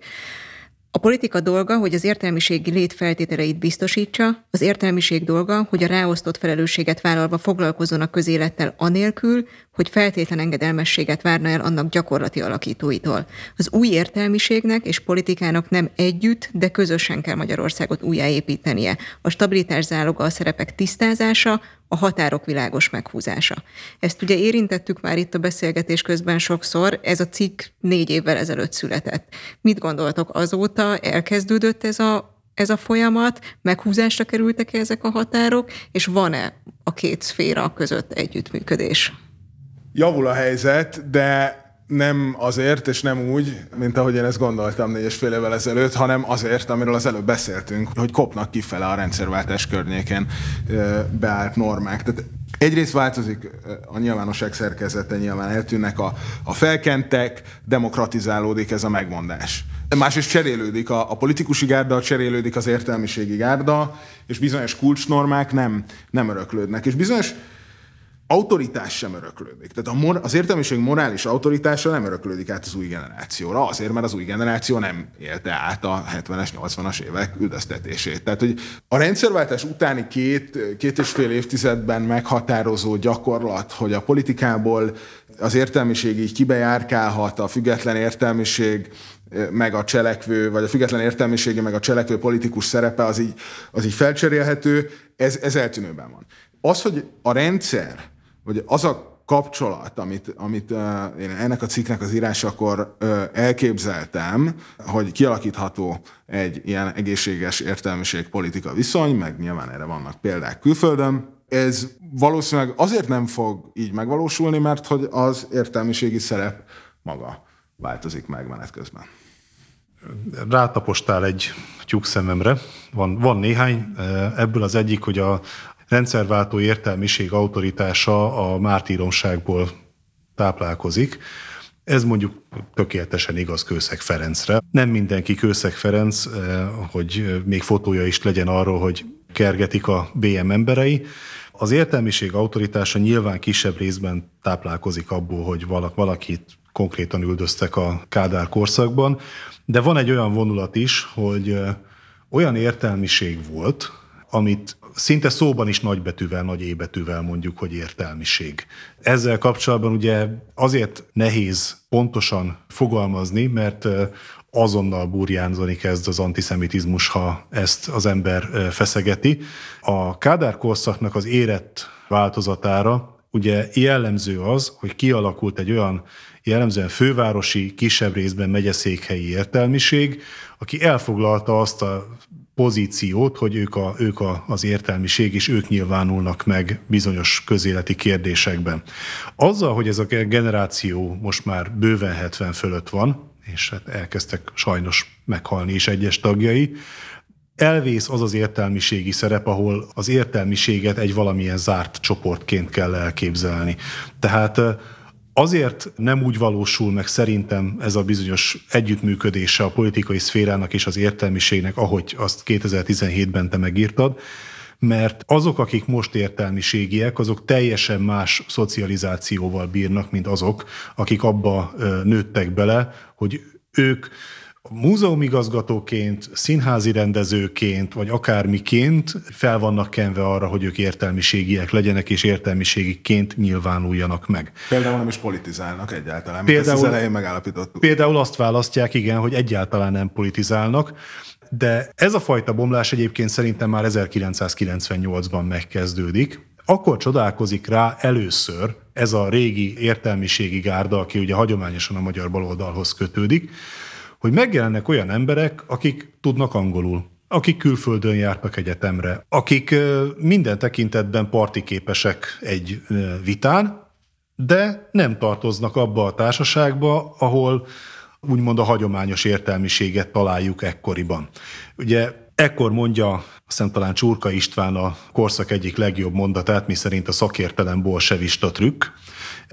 a politika dolga, hogy az értelmiségi létfeltételeit biztosítsa, az értelmiség dolga, hogy a ráosztott felelősséget vállalva foglalkozzon a közélettel anélkül, hogy feltétlen engedelmességet várna el annak gyakorlati alakítóitól. Az új értelmiségnek és politikának nem együtt, de közösen kell Magyarországot újjáépítenie. A stabilitás záloga a szerepek tisztázása, a határok világos meghúzása. Ezt ugye érintettük már itt a beszélgetés közben sokszor, ez a cikk négy évvel ezelőtt született. Mit gondoltok azóta? Elkezdődött ez a ez a folyamat, meghúzásra kerültek -e ezek a határok, és van-e a két szféra között együttműködés? Javul a helyzet, de nem azért, és nem úgy, mint ahogy én ezt gondoltam négy és fél évvel ezelőtt, hanem azért, amiről az előbb beszéltünk, hogy kopnak kifele a rendszerváltás környékén beállt normák. Tehát Egyrészt változik a nyilvánosság szerkezete, nyilván eltűnnek a, a felkentek, demokratizálódik ez a megmondás. Másrészt cserélődik a, a politikusi gárda, cserélődik az értelmiségi gárda, és bizonyos kulcsnormák nem, nem öröklődnek. És bizonyos autoritás sem öröklődik. Tehát a mor- az értelmiség morális autoritása nem öröklődik át az új generációra, azért, mert az új generáció nem élte át a 70-es, 80-as évek üldöztetését. Tehát, hogy a rendszerváltás utáni két, két és fél évtizedben meghatározó gyakorlat, hogy a politikából az értelmiség így kibejárkálhat, a független értelmiség meg a cselekvő, vagy a független értelmiségi, meg a cselekvő politikus szerepe az így, az így felcserélhető, ez, ez eltűnőben van. Az, hogy a rendszer vagy az a kapcsolat, amit, amit uh, én ennek a cikknek az írásakor uh, elképzeltem, hogy kialakítható egy ilyen egészséges értelmiség politika viszony, meg nyilván erre vannak példák külföldön, ez valószínűleg azért nem fog így megvalósulni, mert hogy az értelmiségi szerep maga változik meg menet közben. Rátapostál egy tyúk szememre. Van, van néhány, ebből az egyik, hogy a, rendszerváltó értelmiség autoritása a mártíromságból táplálkozik. Ez mondjuk tökéletesen igaz Kőszeg Ferencre. Nem mindenki Kőszeg Ferenc, eh, hogy még fotója is legyen arról, hogy kergetik a BM emberei. Az értelmiség autoritása nyilván kisebb részben táplálkozik abból, hogy valakit konkrétan üldöztek a Kádár korszakban, de van egy olyan vonulat is, hogy eh, olyan értelmiség volt, amit szinte szóban is nagybetűvel, nagy ébetűvel mondjuk, hogy értelmiség. Ezzel kapcsolatban ugye azért nehéz pontosan fogalmazni, mert azonnal burjánzani kezd az antiszemitizmus, ha ezt az ember feszegeti. A Kádár korszaknak az érett változatára ugye jellemző az, hogy kialakult egy olyan jellemzően fővárosi, kisebb részben megyeszékhelyi értelmiség, aki elfoglalta azt a pozíciót, hogy ők, a, ők a, az értelmiség, és ők nyilvánulnak meg bizonyos közéleti kérdésekben. Azzal, hogy ez a generáció most már bőven 70 fölött van, és hát elkezdtek sajnos meghalni is egyes tagjai, elvész az az értelmiségi szerep, ahol az értelmiséget egy valamilyen zárt csoportként kell elképzelni. Tehát azért nem úgy valósul meg szerintem ez a bizonyos együttműködése a politikai szférának és az értelmiségnek, ahogy azt 2017-ben te megírtad, mert azok, akik most értelmiségiek, azok teljesen más szocializációval bírnak, mint azok, akik abba nőttek bele, hogy ők múzeumigazgatóként, színházi rendezőként, vagy akármiként fel vannak kenve arra, hogy ők értelmiségiek legyenek, és értelmiségiként nyilvánuljanak meg. Például nem is politizálnak egyáltalán, például, ezt az elején megállapítottuk. Például azt választják, igen, hogy egyáltalán nem politizálnak, de ez a fajta bomlás egyébként szerintem már 1998-ban megkezdődik. Akkor csodálkozik rá először ez a régi értelmiségi gárda, aki ugye hagyományosan a magyar baloldalhoz kötődik, hogy megjelennek olyan emberek, akik tudnak angolul, akik külföldön jártak egyetemre, akik minden tekintetben partiképesek egy vitán, de nem tartoznak abba a társaságba, ahol úgymond a hagyományos értelmiséget találjuk ekkoriban. Ugye ekkor mondja, azt hiszem talán Csurka István a korszak egyik legjobb mondatát, mi szerint a szakértelem bolsevista trükk,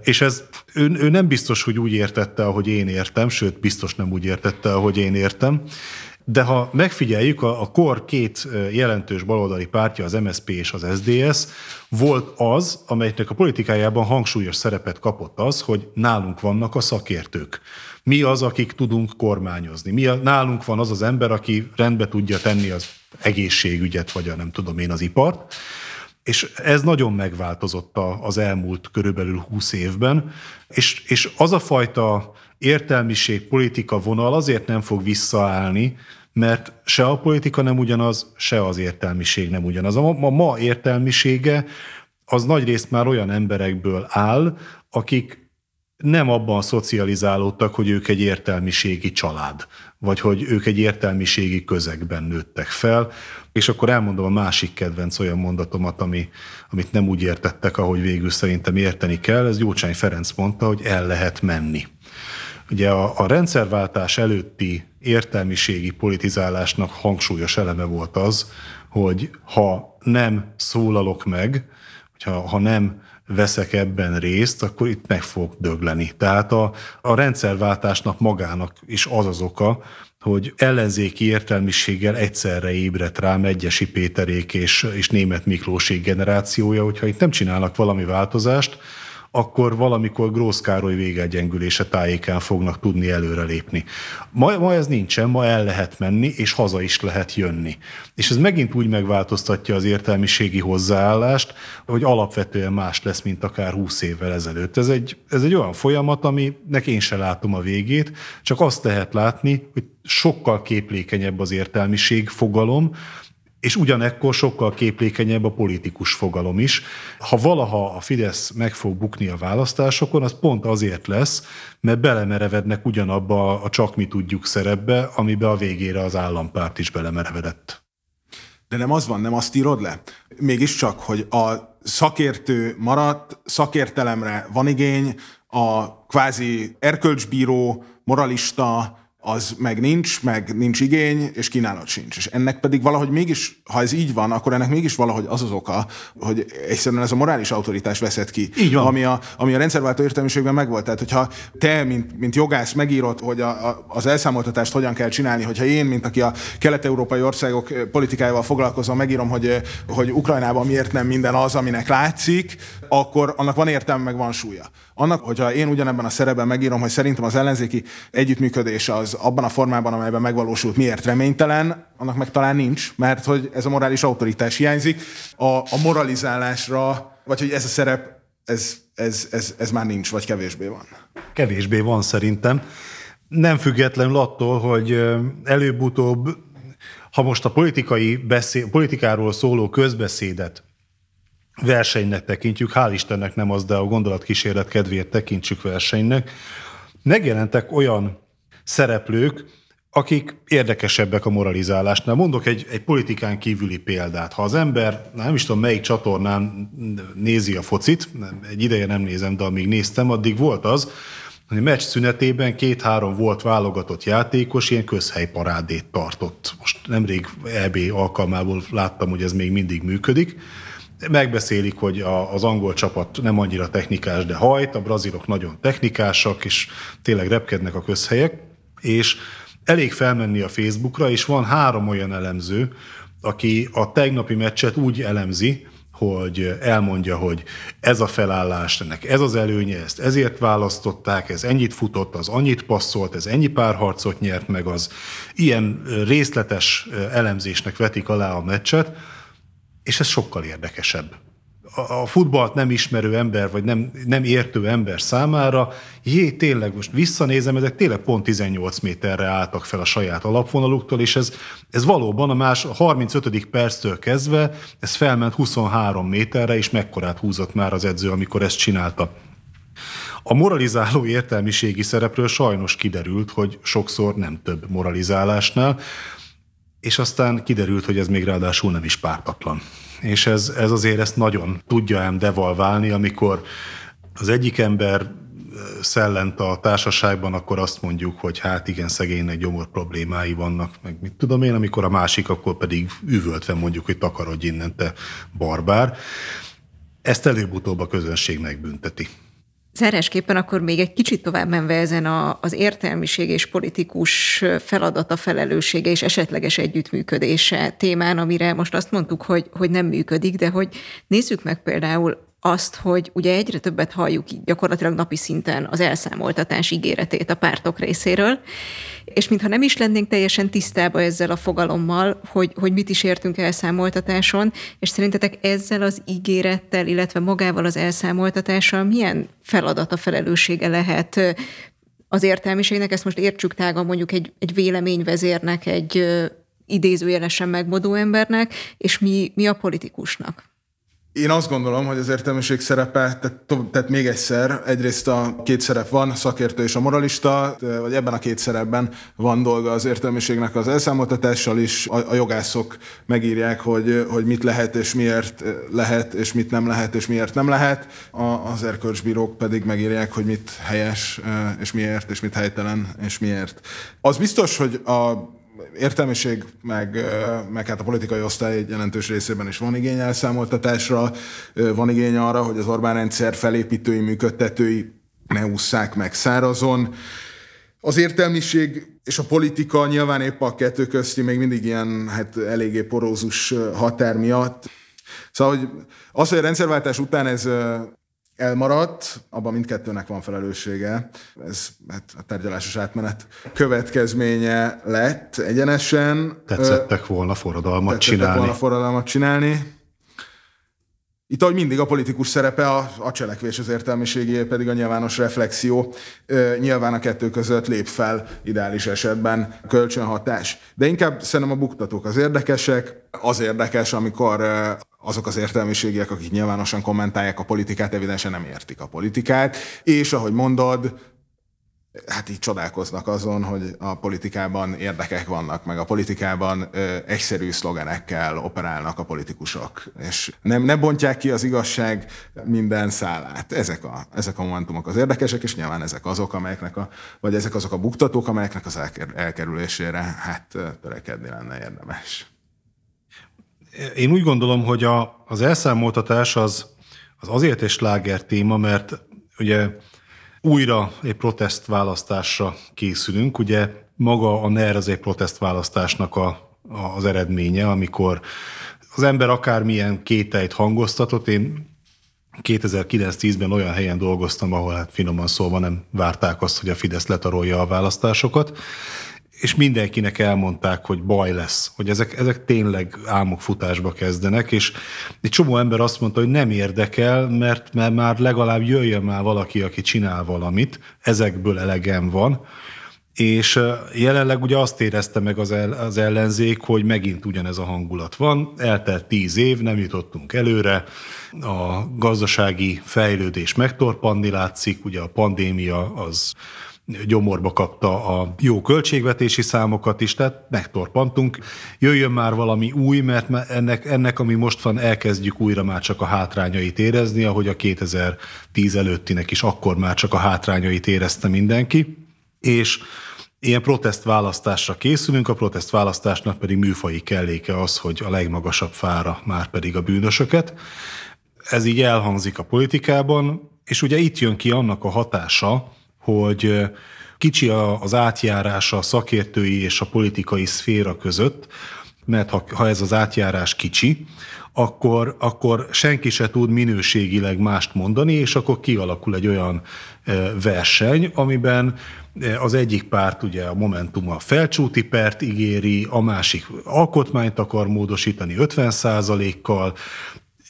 és ez ő, ő nem biztos, hogy úgy értette, ahogy én értem, sőt, biztos nem úgy értette, ahogy én értem. De ha megfigyeljük, a, a kor két jelentős baloldali pártja, az MSP és az SDS, volt az, amelynek a politikájában hangsúlyos szerepet kapott az, hogy nálunk vannak a szakértők. Mi az, akik tudunk kormányozni? Mi a, nálunk van az az ember, aki rendbe tudja tenni az egészségügyet, vagy a nem tudom én az ipart. És ez nagyon megváltozott az elmúlt körülbelül 20 évben, és, és az a fajta értelmiség, politika vonal azért nem fog visszaállni, mert se a politika nem ugyanaz, se az értelmiség nem ugyanaz. A ma, ma értelmisége az nagy részt már olyan emberekből áll, akik nem abban szocializálódtak, hogy ők egy értelmiségi család, vagy hogy ők egy értelmiségi közegben nőttek fel, és akkor elmondom a másik kedvenc olyan mondatomat, ami, amit nem úgy értettek, ahogy végül szerintem érteni kell. Ez Gyurcsány Ferenc mondta, hogy el lehet menni. Ugye a, a rendszerváltás előtti értelmiségi politizálásnak hangsúlyos eleme volt az, hogy ha nem szólalok meg, ha, ha nem veszek ebben részt, akkor itt meg fog dögleni. Tehát a, a rendszerváltásnak magának is az az oka, hogy ellenzéki értelmiséggel egyszerre ébredt rá Megyesi Péterék és, és német Miklósék generációja, hogyha itt nem csinálnak valami változást, akkor valamikor Grósz Károly végegyengülése tájékán fognak tudni előrelépni. Ma, ma ez nincsen, ma el lehet menni, és haza is lehet jönni. És ez megint úgy megváltoztatja az értelmiségi hozzáállást, hogy alapvetően más lesz, mint akár 20 évvel ezelőtt. Ez egy, ez egy olyan folyamat, aminek én se látom a végét, csak azt lehet látni, hogy sokkal képlékenyebb az értelmiség fogalom, és ugyanekkor sokkal képlékenyebb a politikus fogalom is. Ha valaha a Fidesz meg fog bukni a választásokon, az pont azért lesz, mert belemerevednek ugyanabba a csak mi tudjuk szerepbe, amibe a végére az állampárt is belemerevedett. De nem az van, nem azt írod le? Mégiscsak, hogy a szakértő maradt, szakértelemre van igény, a kvázi erkölcsbíró, moralista, az meg nincs, meg nincs igény, és kínálat sincs. És ennek pedig valahogy mégis, ha ez így van, akkor ennek mégis valahogy az az oka, hogy egyszerűen ez a morális autoritás veszett ki, így van. Ami, a, ami a rendszerváltó értelmiségben megvolt. Tehát, hogyha te, mint, mint jogász megírod, hogy a, a, az elszámoltatást hogyan kell csinálni, hogyha én, mint aki a kelet-európai országok politikájával foglalkozom, megírom, hogy, hogy Ukrajnában miért nem minden az, aminek látszik, akkor annak van értelme, meg van súlya. Annak, hogyha én ugyanebben a szerepben megírom, hogy szerintem az ellenzéki együttműködés az abban a formában, amelyben megvalósult, miért reménytelen, annak meg talán nincs, mert hogy ez a morális autoritás hiányzik. A, a moralizálásra, vagy hogy ez a szerep, ez, ez, ez, ez már nincs, vagy kevésbé van. Kevésbé van szerintem. Nem függetlenül attól, hogy előbb-utóbb, ha most a politikai beszéd, politikáról szóló közbeszédet versenynek tekintjük, hál' Istennek nem az, de a gondolatkísérlet kedvéért tekintsük versenynek, megjelentek olyan szereplők, akik érdekesebbek a moralizálásnál. Mondok egy, egy politikán kívüli példát. Ha az ember, nem is tudom melyik csatornán nézi a focit, egy ideje nem nézem, de amíg néztem, addig volt az, hogy a meccs szünetében két-három volt válogatott játékos, ilyen közhelyparádét tartott. Most nemrég EB alkalmából láttam, hogy ez még mindig működik. Megbeszélik, hogy a, az angol csapat nem annyira technikás, de hajt, a brazilok nagyon technikásak, és tényleg repkednek a közhelyek, és elég felmenni a Facebookra, és van három olyan elemző, aki a tegnapi meccset úgy elemzi, hogy elmondja, hogy ez a felállás, ennek ez az előnye, ezt ezért választották, ez ennyit futott, az annyit passzolt, ez ennyi párharcot nyert meg, az ilyen részletes elemzésnek vetik alá a meccset, és ez sokkal érdekesebb a futballt nem ismerő ember, vagy nem, nem értő ember számára, jé, tényleg most visszanézem, ezek tényleg pont 18 méterre álltak fel a saját alapvonaluktól, és ez, ez valóban a más a 35. perctől kezdve, ez felment 23 méterre, és mekkorát húzott már az edző, amikor ezt csinálta. A moralizáló értelmiségi szerepről sajnos kiderült, hogy sokszor nem több moralizálásnál, és aztán kiderült, hogy ez még ráadásul nem is pártatlan és ez, ez azért ezt nagyon tudja ám devalválni, amikor az egyik ember szellent a társaságban, akkor azt mondjuk, hogy hát igen, szegénynek gyomor problémái vannak, meg mit tudom én, amikor a másik, akkor pedig üvöltve mondjuk, hogy takarodj innen, te barbár. Ezt előbb-utóbb a közönség megbünteti. Zárásképpen akkor még egy kicsit tovább menve ezen a, az értelmiség és politikus feladata, felelőssége és esetleges együttműködése témán, amire most azt mondtuk, hogy, hogy nem működik, de hogy nézzük meg például azt, hogy ugye egyre többet halljuk gyakorlatilag napi szinten az elszámoltatás ígéretét a pártok részéről, és mintha nem is lennénk teljesen tisztában ezzel a fogalommal, hogy, hogy mit is értünk elszámoltatáson, és szerintetek ezzel az ígérettel, illetve magával az elszámoltatással milyen feladata, felelőssége lehet az értelmiségnek, ezt most értsük tágan mondjuk egy, egy véleményvezérnek, egy idézőjelesen megmodó embernek, és mi, mi a politikusnak? Én azt gondolom, hogy az értelmiség szerepe, tehát, még egyszer, egyrészt a két szerep van, a szakértő és a moralista, vagy ebben a két szerepben van dolga az értelmiségnek az elszámoltatással is. A, a jogászok megírják, hogy, hogy mit lehet és miért lehet, és mit nem lehet és miért nem lehet. A, az erkölcsbírók pedig megírják, hogy mit helyes és miért, és mit helytelen és miért. Az biztos, hogy a értelmiség, meg, meg hát a politikai osztály egy jelentős részében is van igény elszámoltatásra, van igény arra, hogy az Orbán rendszer felépítői, működtetői ne ússzák meg szárazon. Az értelmiség és a politika nyilván épp a kettő közti még mindig ilyen hát eléggé porózus határ miatt. Szóval hogy az, hogy a rendszerváltás után ez elmaradt, abban mindkettőnek van felelőssége. Ez hát a tárgyalásos átmenet következménye lett egyenesen. Tetszettek volna forradalmat Tetszettek csinálni. volna forradalmat csinálni. Itt, ahogy mindig, a politikus szerepe a, a cselekvés az értelmiségé, pedig a nyilvános reflexió. nyilván a kettő között lép fel ideális esetben kölcsönhatás. De inkább szerintem a buktatók az érdekesek. Az érdekes, amikor azok az értelmiségiek, akik nyilvánosan kommentálják a politikát, evidensen nem értik a politikát, és ahogy mondod, hát így csodálkoznak azon, hogy a politikában érdekek vannak, meg a politikában ö, egyszerű szlogenekkel operálnak a politikusok, és nem, nem bontják ki az igazság minden szálát. Ezek a, ezek a momentumok az érdekesek, és nyilván ezek azok, amelyeknek a, vagy ezek azok a buktatók, amelyeknek az elkerülésére hát törekedni lenne érdemes. Én úgy gondolom, hogy a, az elszámoltatás az, az azért is láger téma, mert ugye újra egy protestválasztásra készülünk. Ugye maga a NER az egy protestválasztásnak a, a, az eredménye, amikor az ember akármilyen kételyt hangoztatott. Én 2009-10-ben olyan helyen dolgoztam, ahol hát finoman szólva nem várták azt, hogy a Fidesz letarolja a választásokat, és mindenkinek elmondták, hogy baj lesz, hogy ezek, ezek tényleg álmokfutásba kezdenek, és egy csomó ember azt mondta, hogy nem érdekel, mert, mert már legalább jöjjön már valaki, aki csinál valamit, ezekből elegem van, és jelenleg ugye azt érezte meg az, el, az ellenzék, hogy megint ugyanez a hangulat van, eltelt tíz év, nem jutottunk előre, a gazdasági fejlődés megtorpanni látszik, ugye a pandémia az gyomorba kapta a jó költségvetési számokat is, tehát megtorpantunk. Jöjjön már valami új, mert ennek, ennek, ami most van, elkezdjük újra már csak a hátrányait érezni, ahogy a 2010 előttinek is akkor már csak a hátrányait érezte mindenki. És Ilyen protestválasztásra készülünk, a protestválasztásnak pedig műfai kelléke az, hogy a legmagasabb fára már pedig a bűnösöket. Ez így elhangzik a politikában, és ugye itt jön ki annak a hatása, hogy kicsi az átjárása a szakértői és a politikai szféra között, mert ha, ha ez az átjárás kicsi, akkor, akkor senki se tud minőségileg mást mondani, és akkor kialakul egy olyan verseny, amiben az egyik párt, ugye a Momentum a felcsúti pert ígéri, a másik alkotmányt akar módosítani 50% kal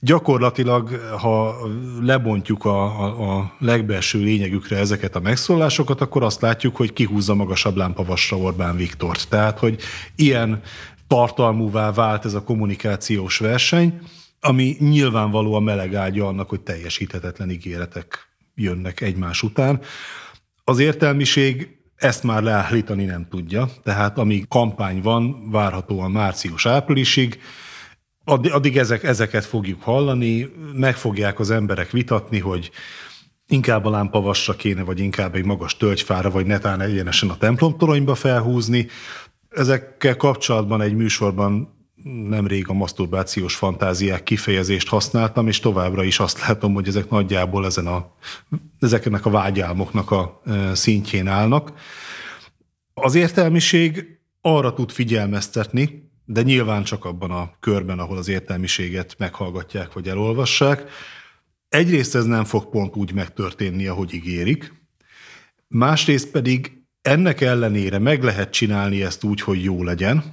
Gyakorlatilag, ha lebontjuk a, a, a legbelső lényegükre ezeket a megszólásokat, akkor azt látjuk, hogy kihúzza magasabb lámpavasra Orbán Viktort. Tehát, hogy ilyen tartalmúvá vált ez a kommunikációs verseny, ami nyilvánvalóan meleg ágya annak, hogy teljesíthetetlen ígéretek jönnek egymás után. Az értelmiség ezt már leállítani nem tudja, tehát amíg kampány van, várhatóan március-áprilisig, addig ezek, ezeket fogjuk hallani, meg fogják az emberek vitatni, hogy inkább a lámpavasra kéne, vagy inkább egy magas tölgyfára, vagy netán egyenesen a templomtoronyba felhúzni. Ezekkel kapcsolatban egy műsorban nemrég a maszturbációs fantáziák kifejezést használtam, és továbbra is azt látom, hogy ezek nagyjából ezen a, ezeknek a vágyálmoknak a e, szintjén állnak. Az értelmiség arra tud figyelmeztetni, de nyilván csak abban a körben, ahol az értelmiséget meghallgatják vagy elolvassák. Egyrészt ez nem fog pont úgy megtörténni, ahogy ígérik, másrészt pedig ennek ellenére meg lehet csinálni ezt úgy, hogy jó legyen,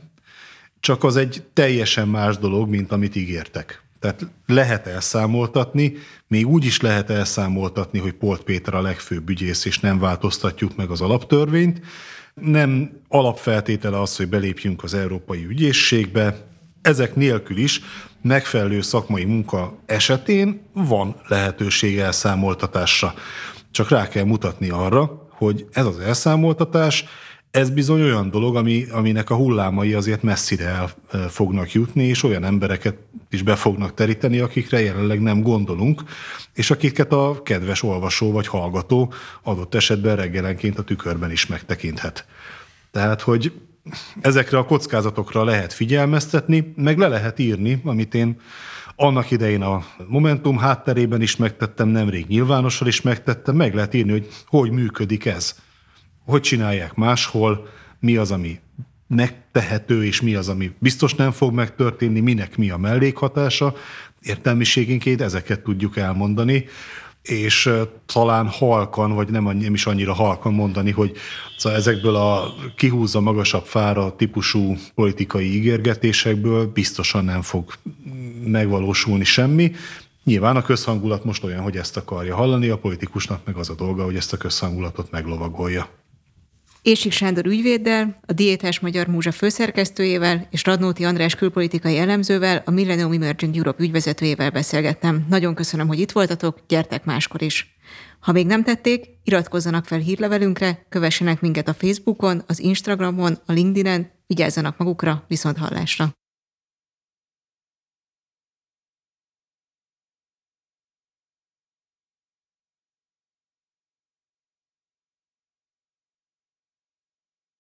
csak az egy teljesen más dolog, mint amit ígértek. Tehát lehet elszámoltatni, még úgy is lehet elszámoltatni, hogy Polt Péter a legfőbb ügyész, és nem változtatjuk meg az alaptörvényt. Nem alapfeltétele az, hogy belépjünk az Európai Ügyészségbe. Ezek nélkül is megfelelő szakmai munka esetén van lehetőség elszámoltatásra. Csak rá kell mutatni arra, hogy ez az elszámoltatás ez bizony olyan dolog, ami, aminek a hullámai azért messzire el fognak jutni, és olyan embereket is be fognak teríteni, akikre jelenleg nem gondolunk, és akiket a kedves olvasó vagy hallgató adott esetben reggelenként a tükörben is megtekinthet. Tehát, hogy ezekre a kockázatokra lehet figyelmeztetni, meg le lehet írni, amit én annak idején a Momentum hátterében is megtettem, nemrég nyilvánosan is megtettem, meg lehet írni, hogy hogy működik ez hogy csinálják máshol, mi az, ami megtehető, és mi az, ami biztos nem fog megtörténni, minek mi a mellékhatása. Értelmiségénként ezeket tudjuk elmondani, és talán halkan, vagy nem, nem is annyira halkan mondani, hogy szóval ezekből a kihúzza magasabb fára típusú politikai ígérgetésekből biztosan nem fog megvalósulni semmi. Nyilván a közhangulat most olyan, hogy ezt akarja hallani, a politikusnak meg az a dolga, hogy ezt a közhangulatot meglovagolja. Ésik Sándor ügyvéddel, a Diétás Magyar Múzsa főszerkesztőjével és Radnóti András külpolitikai elemzővel, a Millennium Emerging Europe ügyvezetőjével beszélgettem. Nagyon köszönöm, hogy itt voltatok, gyertek máskor is. Ha még nem tették, iratkozzanak fel hírlevelünkre, kövessenek minket a Facebookon, az Instagramon, a LinkedIn-en, vigyázzanak magukra, viszont hallásra.